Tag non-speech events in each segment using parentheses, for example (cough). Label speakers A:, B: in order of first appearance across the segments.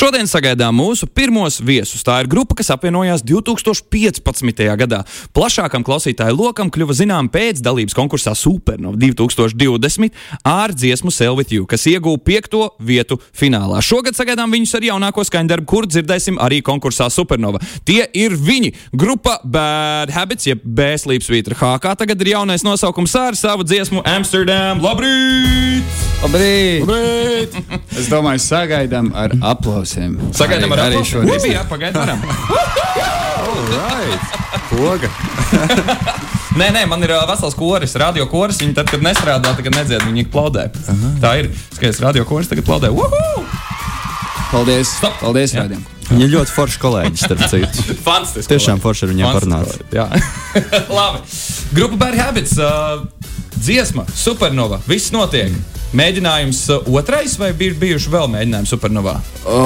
A: Šodien sagaidām mūsu pirmos viesus. Tā ir grupa, kas apvienojās 2015. gadā. Plašākam klausītāju lokam kļuva zinām pēc dalības konkursā Supernova 2020 ar dziesmu Selvitu, kas ieguva piekto vietu finālā. Šogad sagaidām viņus ar jaunāko skaņdarbu, kur dzirdēsim arī konkursā Supernova. Tie ir viņi. Grupa Bad Habits, jeb Bēslības Vītra HK. Tagad ir jaunais nosaukums ar savu dziesmu Amsterdam. Labrīt!
B: Labrīt! Labrīt! es domāju, sagaidām ar aplausiem.
A: Sagaidām ar
B: arī
A: aplausiem.
B: šodien.
A: Jā, pagaidām.
C: Right. Poga.
A: Nē, nē, man ir uh, vesels koris, radio koris. Viņi tad, kad nestrādā, tagad nedzied, viņi plaudē. Tā ir. Skaties, radio koris tagad plaudē. Uhu!
B: Paldies!
A: Stop!
B: Paldies. Rādījum!
C: Viņa ir ļoti forša kolēģis, starp citu. (laughs)
A: Fantastiski.
C: Tiešām forši ar viņiem parunāt.
A: Jā, (laughs) labi. Grupa Bad Habits, uh, dziesma, supernova. Viss notiek. Mēģinājums uh, otrais vai bija bijuši vēl mēģinājumi supernovā?
B: O,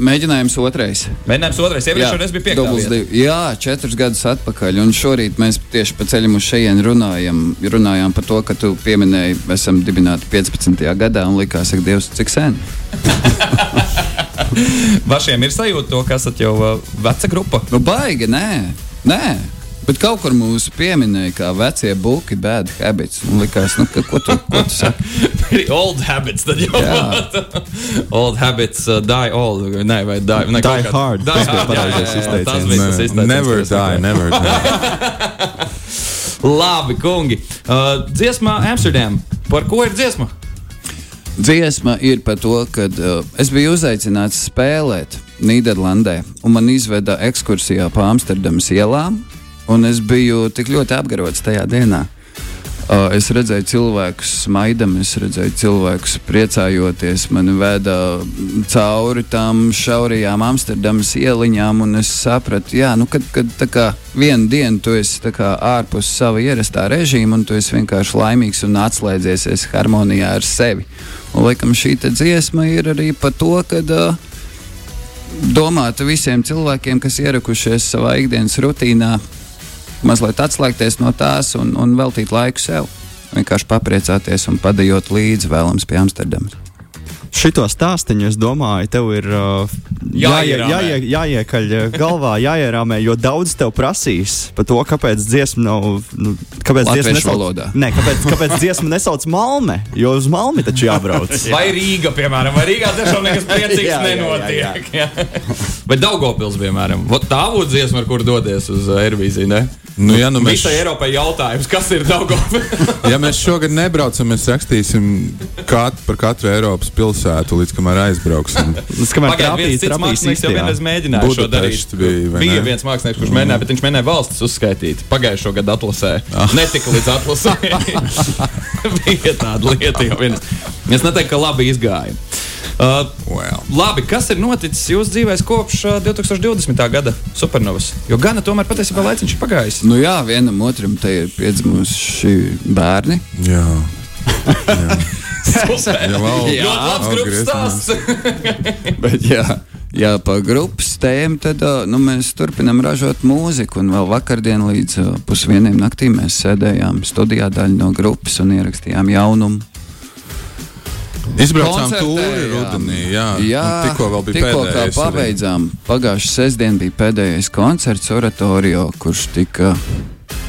B: mēģinājums otrais.
A: Mēģinājums otrais. Bija piektā
B: dubls
A: vieta.
B: divi. Jā, četrus gadus atpakaļ. Un šorīt mēs tieši pa ceļam uz šejienes runājam, runājām par to, ka tu pieminēji, esam dibināti 15. gadā un likās, ka Dievs, cik sen. (laughs)
A: Vašiem ir sajūta to, ka esat jau uh, veca grupa.
B: Nu, baigi, nē, nē. Bet kaut kur mūsu pieminēja, kā vecie buļbuļsakti, bad habits. Un likās, nu, ka, ko tu, ko tu saki?
A: old habits, tad jau
B: Jā. (laughs)
A: old habits uh, die old. Nē, vai die, ne,
C: Die
A: kā-
C: hard.
A: Die hard, jā, jā, jā,
C: izteiciens.
A: Tas bija tas izteiciens.
D: Never die, never (laughs) die.
A: Labi, kungi. Uh, dziesmā Amsterdam. Par ko ir dziesma?
B: Dziesma ir par to, ka uh, es biju uzaicināts spēlēt Nīderlandē, un man izveda ekskursijā pa Amsterdamas ielām, un es biju tik ļoti apgarots tajā dienā. Uh, es redzēju cilvēkus smaidam, es redzēju cilvēkus priecājoties. Man veda cauri tām šaurajām Amsterdamas ieliņām, un es sapratu, jā, nu, kad, kad kā vienu dienu tu esi kā ārpus sava ierastā režīma, un tu esi vienkārši laimīgs un atslēdzies harmonijā ar sevi. Un, laikam, šī dziesma ir arī par to, ka uh, domāta visiem cilvēkiem, kas ierakušies savā ikdienas rutīnā, mazliet atslēgties no tās un, un veltīt laiku sev. Vienkārši papriecāties un padējot līdzi vēlams pie Amsterdamas.
C: Šito stāstīņu, es domāju, tev ir uh, jāie, jāie, jāiekaļ uh, galvā, (laughs) jāierāmē, jo daudz tev prasīs par to, kāpēc dziesma nav. Nu, kāpēc
B: Latviešu
C: dziesma nesauc,
B: valodā.
C: Nē, kāpēc, kāpēc dziesma nesauc Malme? Jo uz Malmi taču jābrauc. (laughs)
A: Vai Rīga, piemēram, vai Rīgā tiešām nekas (laughs) priecīgs
C: Jā, jā, jā,
A: nenotiek. Jā. Vai Daugopils, piemēram, Vot tā būtu dziesma, ar kuru doties uz uh, Eirovīziju, ne?
D: Nu, ja, nu mēs,
A: Visai Eiropai jautājums, kas ir Daugopils? (laughs)
D: ja mēs šogad nebraucam, mēs rakstīsim kat, par katru Eiropas pilsētu, līdz kamēr aizbrauksim. (laughs)
C: Tas, kamēr
A: Pagaidiet, viens mākslinieks jau vienreiz mēģināja šo darīt.
D: Bija,
A: bija
D: ne?
A: viens mākslinieks, kurš mēģināja, bet viņš mēģināja valstis uzskaitīt. Pagājušo gadu atlasē.
D: Ah.
A: Netika līdz atlasē. (laughs) bija tāda lieta jau viens. Es neteiktu, ka labi izgāja. Uh,
D: Well.
A: Labi, kas ir noticis jūsu dzīvē kopš uh, 2020. gada supernovas? Jo gana tomēr patiesībā laiciņš ir pagājis.
B: Nu jā, vienam otram te ir piedzimuši bērni.
D: Jā,
A: Super.
D: jau
A: Ļoti
D: Jā,
A: labs grupas stāsts. (laughs)
B: Bet, jā, jā, pa grupas tēmu tad ā, nu, mēs turpinām ražot mūziku. Un vēl vakardien līdz ā, pusvieniem naktī mēs sēdējām studijā daļa no grupas un ierakstījām jaunumu.
D: Izbraucām tūri rudenī, jā.
B: jā
D: Un tikko vēl bija
B: tikko kā
D: pēdējais. arī.
B: pabeidzām. Pagājušā sestdiena bija pēdējais koncerts oratorio, kurš tika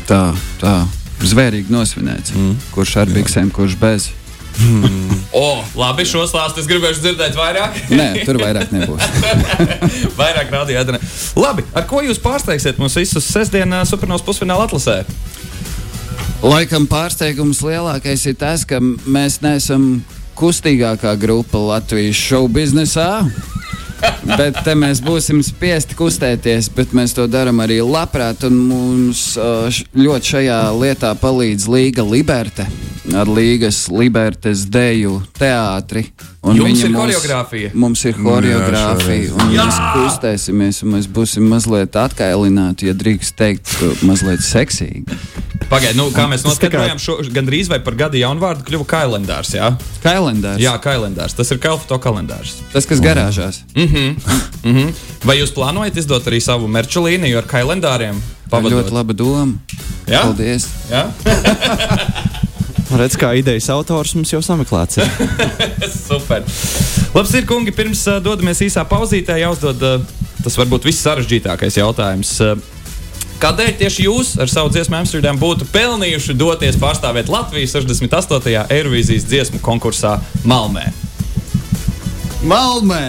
B: tā, tā zvērīgi nosvinēts. Mm. Kurš ar biksēm, kurš bez.
A: O, labi, šo stāstu es gribēju dzirdēt vairāk.
B: Nē, tur vairāk nebūs. (laughs)
A: Vairāk rādīja ēdienā. Labi, ar ko jūs pārsteigsiet mums visus sestdienā supernovas pusfināla atlasē?
B: Laikam pārsteigums lielākais ir tas, ka mēs neesam kustīgākā grupa Latvijas šovu biznesā. Bet te mēs būsim spiesti kustēties, bet mēs to darām arī labprāt. un Mums ļoti šajā lietā palīdz Līga Liberte ar Līgas Libertes deju teātri. Un
A: Jums
B: viņa
A: ir
B: mūs-
A: horeogrāfija?
B: Mums ir
D: Nu, jā,
B: un mēs kustēsimies, un mēs būsim mazliet atkailināti, ja drīkst teikt, mazliet seksīgi.
A: Pagaidiet, nu, kā mēs
C: kā-
A: noskaidrojām, šo gandrīz vai par gada jaunu vārdu kļuva kalendārs. Jā,
B: Kalendārs.
A: jā kalendārs. Tas ir kalfoto kalendārs.
B: Tas, kas garāžās.
A: Vai jūs plānojat izdot arī savu merču līniju ar kalendāriem? Pavadot?
B: ļoti laba doma.
A: Jā?
B: Paldies.
A: Jā? (laughs)
C: Redz, kā idejas autors mums jau sameklēts. (laughs)
A: Super. Labs ir, kungi, pirms uh, dodamies īsā pauzītē, jāuzdod uh, tas varbūt viss sarežģītākais jautājums. Uh, Kādēļ tieši jūs ar savu dziesmu Amsterdam būtu pelnījuši doties pārstāvēt Latviju 68. Eirovīzijas dziesmu konkursā Malmē?
B: Malmē!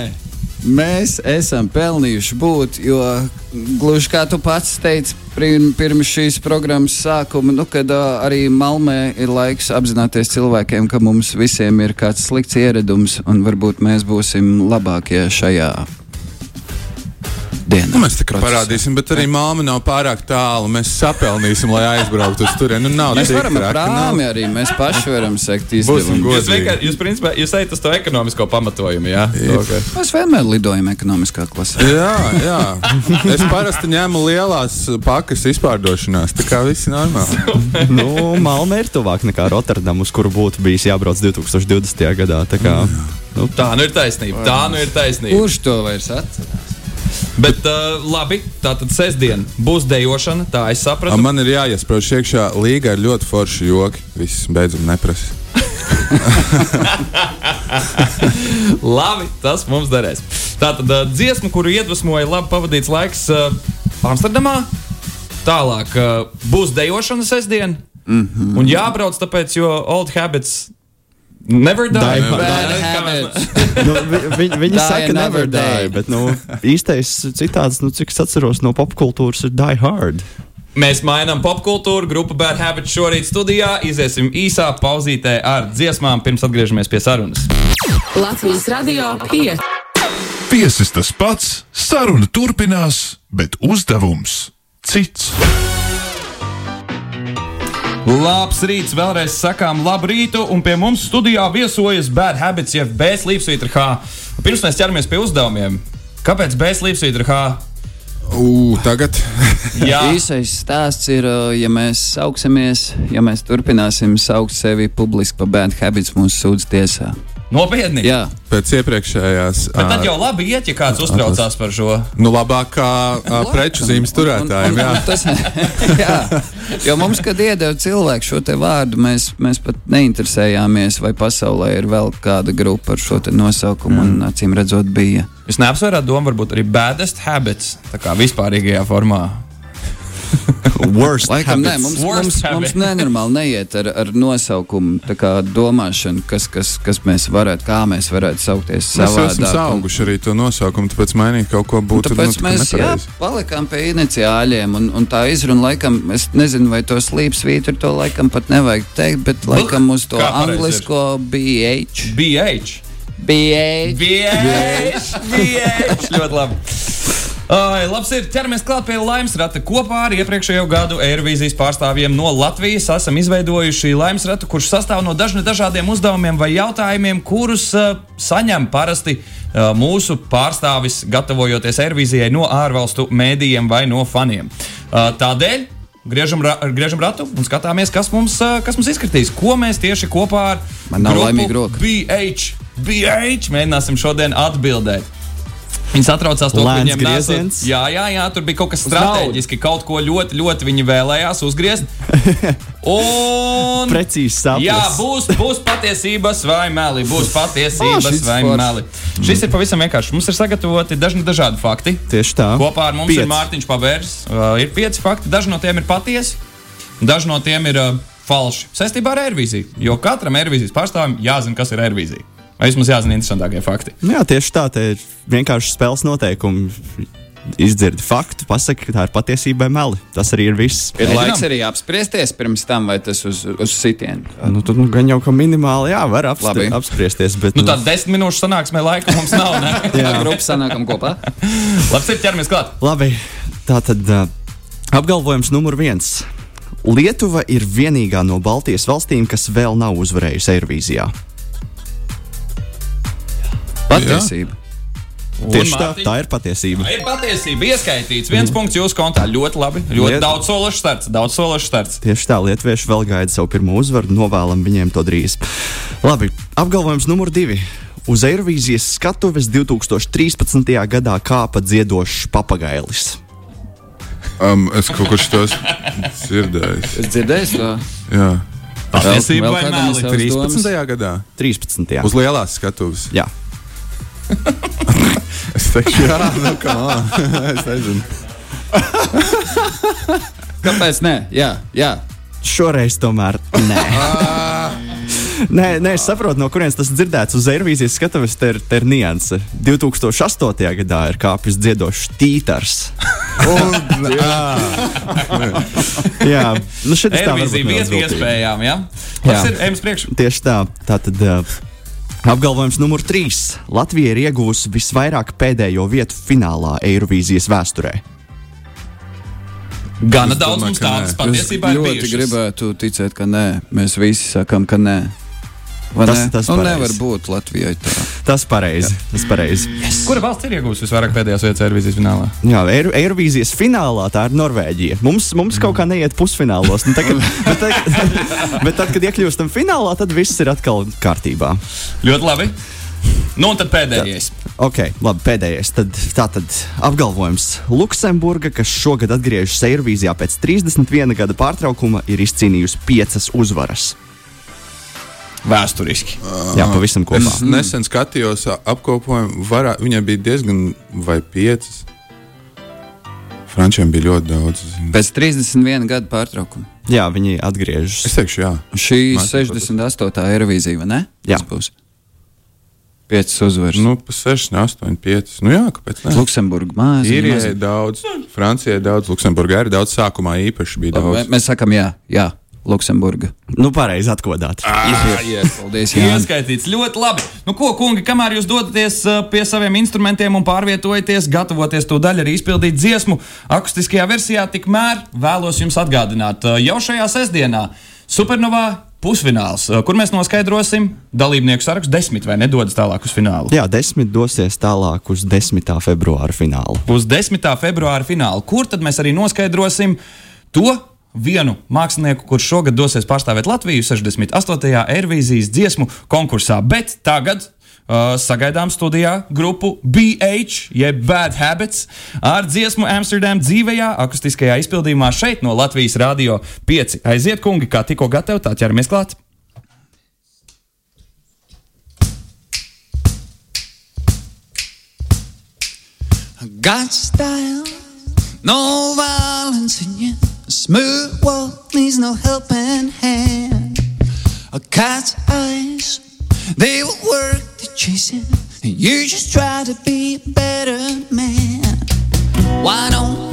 B: Mēs esam pelnījuši būt, jo gluži kā tu pats teici, pirms šīs programmas sākuma, nu, kad uh, arī Malmē ir laiks apzināties cilvēkiem, ka mums visiem ir kāds slikts ieradums, un varbūt mēs būsim labākie šajā dienā.
D: Nu, mēs tikai
B: procesā.
D: parādīsim, bet arī māma nav pārāk tālu. Mēs sapelnīsim, lai aizbrauktu uz turieni. Nu, nav
B: Mēs varam ar prāmi arī, mēs paši varam sekt izdevumu.
A: Jūs vienkārši, jūs, principā, jūs ejat uz to ekonomisko pamatojumu, jā? Okay.
B: Mēs vienmēr lidojam ekonomiskā klasē.
D: Jā, jā. Es parasti ņemu lielās pakas izpārdošanās. Tā kā viss ir normāli. (laughs)
C: nu, Malmē ir tuvāk nekā Rotterdam, uz kuru būtu bijis jābrauc 2020. gadā. Tā kā, nu,
A: Tā nu ir taisnība. Tā nu ir taisnība.
B: Kurš to vairs atcerās?
A: Bet uh, labi, tā tad sestdien būs dejošana, tā es sapratu.
D: Man ir jāiesprāž iekšā līga ar ļoti foršu joki. Viss beidzot neprasa. (laughs)
A: Labi, tas mums derēs. Tā tad uh, dziesma, kuru iedvesmoja labi pavadīts laiks uh, Amsterdamā. Tālāk uh, būs dejošana sestdien. Mm -hmm. Un jābrauc tāpēc, jo old habits never die.
C: Die
B: Bad (laughs)
C: nu, vi, vi, viņi
B: Die
C: saka, never
B: day.
C: die, bet nu, īstais citāds, nu, cik es atceros no popkultūras, ir die hard.
A: Mēs mainām popkultūru, grupa Bad Habits šorīt studijā. Iziesim īsā pauzītē ar dziesmām, pirms atgriežamies pie sarunas.
E: Latvijas radio 5.
F: Viesis tas pats, saruna turpinās, bet uzdevums cits.
A: Labs rīts, vēlreiz sakām labu rītu, un pie mums studijā viesojas Bad Habits, jeb Bēs Līpsvītra H. Pirms mēs ķeramies pie uzdevumiem, kāpēc Bēs Līpsvītra H?
D: Ugh, tagad. (laughs)
A: Jā,
B: Īsais stāsts ir, ja mēs sauksimies, ja mēs turpināsim saukt sevi publiski par bad habits mūsu sūdz tiesā.
A: Nopietni.
B: Jā,
D: Pēc iepriekšējās.
A: Bet tad jau labi iet, ja kāds uztraucās par šo.
D: Nu, labāk kā preču zīmes turētājiem.
B: Un- un-
D: Jā.
B: un Tas, (laughs) jā, jo mums, kad iedeva cilvēku šo te vārdu, mēs, mēs pat neinteresējāmies, vai pasaulē ir vēl kāda grupa ar šo te nosaukumu, un acīm redzot, bija.
A: Jūs neapsvērāt domu, varbūt arī baddest habits, tā kā vispārīgajā formā. (laughs)
C: Worst
B: Laikam, nē, mums,
A: Worst
B: mums,
A: habit.
B: mums nenormāli neiet ar, ar nosaukumu, tā kā domāšanu, kas, kas, kas mēs varētu, kā mēs varētu saukties
D: Mēs esam sauguši arī to nosaukumu, tāpēc mainīt kaut ko
B: Un
D: būtu
B: Tāpēc
D: nu,
B: mēs jā, palikām pie iniciāļiem, un, un tā izruna, laikam, es nezinu, vai to slīpsvītu to laikam pat nevajag teikt, bet laikam uz to
A: kā pareizi ir?
B: anglisko BH.
A: BH.
B: BH.
A: BH. BH. Ļoti labi. Ai, labs ir ķeramies klāt pie laimes rata. Kopā ar iepriekšējo gadu Eirovīzijas pārstāvjiem no Latvijas esam izveidojuši laimes ratu, kurš sastāv no dažna dažādiem uzdevumiem vai jautājumiem, kurus uh, saņem parasti uh, mūsu pārstāvis, gatavojoties Eirovīzijai no ārvalstu mēdījiem vai no faniem. Uh, tādēļ Griežam, ra griežam ratu un skatāmies, kas mums, kas mums izskatīs. Ko mēs tieši kopā ar
B: Man nav laimīga roka.
A: BH, BH mēģināsim šodien atbildēt. Viņi satraucās to, ka viņiem nesot-
C: grieziens.
A: Jā, jā, jā, tur bija kaut kas strateģiski, kaut ko ļoti, ļoti viņi vēlējās uzgriezt. (laughs) Un
C: Precīzi sapnis.
A: Jā, būs, būs patiesības vai meli. Būs patiesības
B: Ah, šis
A: vai
B: foršs.
A: meli. Šis ir pavisam vienkārši. Mums ir sagatavoti dažni dažādi fakti.
C: Tieši tā.
A: Kopā ar mums Piec. ir
C: Pieci.
A: Mārtiņš Pabērs. Uh, ir pieci fakti, daži no tiem ir patiesi, daži no tiem ir uh, falši. Saistībā ar aervīziju. Jo katram aervīzijas pārstāvim jāzina, kas ir aervīzija. Vismaz jāzina interesantākie fakti.
C: Nu, jā, tieši tā. Te ir vienkārši spēles noteikumi. Izdzirdi faktu, pasaki, ka tā ir patiesība vai meli. Tas arī ir viss.
B: Ir laiks arī apspriesties pirms tam, vai tas uz, uz sitienu.
C: Nu, tad nu, gan jau ka minimāli jā, var
B: Labi.
C: apspri apspriesties. Bet,
A: Nu, tāda desmit minūšu sanāksmē laika mums nav. (laughs)
B: Jā, grupa sanākam kopā. (laughs)
A: Labi, ir ķeramies klāt.
C: Labi, tā tad uh, apgalvojums numur viens. Lietuva ir vienīgā no Baltijas valstīm, kas vēl nav uzvarējusi Eirovīzijā.
B: Patiesība.
A: Un
C: Tieši tā,
A: Mārtiņ?
C: tā ir patiesība.
A: Ir patiesība, ieskaitīts. Viens mm. punkts jūsu kontā. Ļoti labi. Ļoti
C: Liet-
A: daudz sološu starts. Daudz sološu starts.
C: Tieši tā, Lietuvieši vēl gaida savu pirmo uzvaru, novēlam viņiem to drīz. Labi, apgalvojums numur divi. Uz Eirovīzijas skatuves 2013. gadā kāpa dziedošs papagailis.
D: Um, es kaut kur šitos dzirdēju.
B: Es dzirdēju to.
D: Jā.
A: Patiesība
B: vēl
A: vai
B: domas?
D: 13. gadā.
C: 13.
D: Uz lielās skatuves.
C: Jā, (laughs)
D: Es teikšu, jā, nu kā. (laughs) es nezinu.
B: Kāpēc? Nē, jā, jā.
C: šoreiz tomēr nē. (laughs) Nē, nē, es saprotu, no kurienes tas dzirdēts. Uz Eirovīzijas skatuves te ir, te ir nianse. 2008. gadā ir kāpis dziedošs tītars.
D: Un, ā,
C: Jā, nu šis tā varbūt
A: Eirovīzija
C: nedaudz
A: vieta
C: viltīgi.
A: iespējām, jā? Tas
C: Jā.
A: ir ejams priekš.
C: Tieši tā. Tātad uh, apgalvojums numur trīs. Latvija ir iegūusi visvairāk pēdējo vietu finālā Eirovīzijas vēsturē.
A: Gana
D: Es
A: daudz
D: domāju,
A: mums
D: ka
A: tādas patiesībā ir
B: ļoti
A: bijušas.
B: gribētu ticēt, ka nē. Mēs visi sakām, ka nē.
C: Tas-
B: ne?
C: tas
B: nu, nevar būt Latvijai tā.
C: Tas pareizi. Tas pareizi.
A: Kura valsts ir iegūsusi visvairāk pēdējās vietas Eirovīzijas finālā?
C: Jā, Eiro, Eirovīzijas finālā tā ir Norvēģija. Mums, mums kaut kā neiet pusfinālos. Nu, tagad, (laughs) bet, tagad, bet tad, kad iekļūstam finālā, tad viss ir atkal kārtībā.
A: Ļoti labi. Nu, un tad pēdējais.
C: Ok, labi, pēdējais. Tad, tā tad apgalvojums. Luksemburga, kas šogad atgriežas Eirovīzijā pēc 31 gada pārtraukuma, ir izcīnījusi piecas uzvaras.
A: Vēsturiski.
C: Jā, pavisam kopā.
D: es nesen skatījos apkopojumu. Varā, viņai bija diezgan vai piecas. Frančiem bija ļoti daudz. es zinu.
B: Pēc 31 gadu pārtraukuma.
C: Jā, viņi
D: Es
C: atgriežas.
D: teikšu, jā.
B: Šī
D: Man
B: 68. Eirovīzija, vai ne?
C: Jā.
B: Tas būs. Piecas uzvaras. Nu,
D: pa 6, 8, 5. Nu, jā, kāpēc? Ne?
B: Luksemburga mājas.
D: Īrijai daudz, Francijai daudz, Luksemburgā arī daudz. Sākumā īpaši bija daudz.
B: Mēs sakām, jā, jā, Luksemburga.
C: Nu, pareizi atkodāt.
B: Paldies, jā.
A: Ieskaitīts ļoti labi. Nu, ko, kungi, kamēr jūs dodaties uh, pie saviem instrumentiem un pārvietojaties, gatavoties to daļu arī izpildīt dziesmu, akustiskajā versijā, tikmēr vēlos jums atgādināt, uh, jau šajā sestdienā Supernovā pusfināls, uh, kur mēs noskaidrosim dalībnieku sarakstu desmit vai nedodas tālāk uz finālu.
C: Jā, desmit dosies tālāk uz 10. februāra finālu.
A: Uz 10. februāra finālu, kur tad mēs arī noskaidrosim to vienu mākslinieku, kurš šogad dosies pārstāvēt Latviju 68. Eirovīzijas dziesmu konkursā. Bet tagad uh, sagaidām studijā grupu BH, jeb Bad Habits, ar dziesmu Amsterdam dzīvajā, akustiskajā izpildījumā šeit no Latvijas Rādio 5. Aiziet, kungi, kā tikko gatavi, tā ķeramies klāt!
B: Got style, no violence in you. Smooth walk needs no helping hand. A cat's eyes, they will work chase you. And you just try to be a better man. Why don't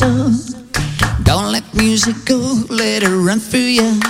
B: Don't let music go, let it run through you.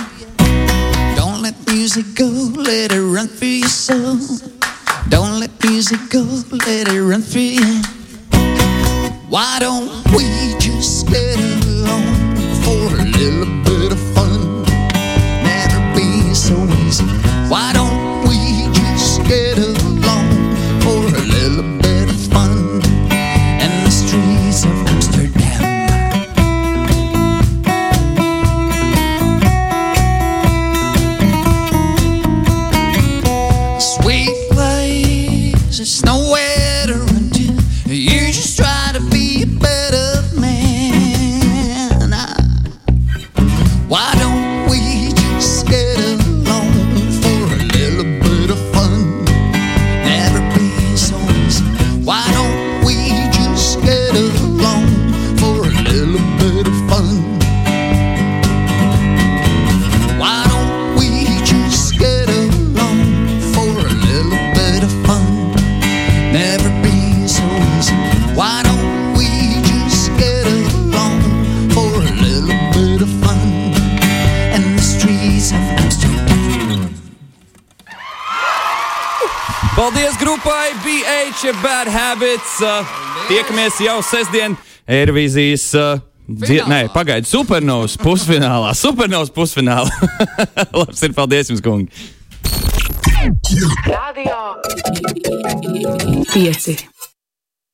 A: Paldies grupai BH Bad Habits. Uh, tiekamies jau sestdien Eirovīzijas. Uh, Dzie, nē, pagaidiet, supernovas pusfinālā. Supernovas pusfinālā. (laughs) Labs ir, paldies jums, kungi!
E: Radio 5.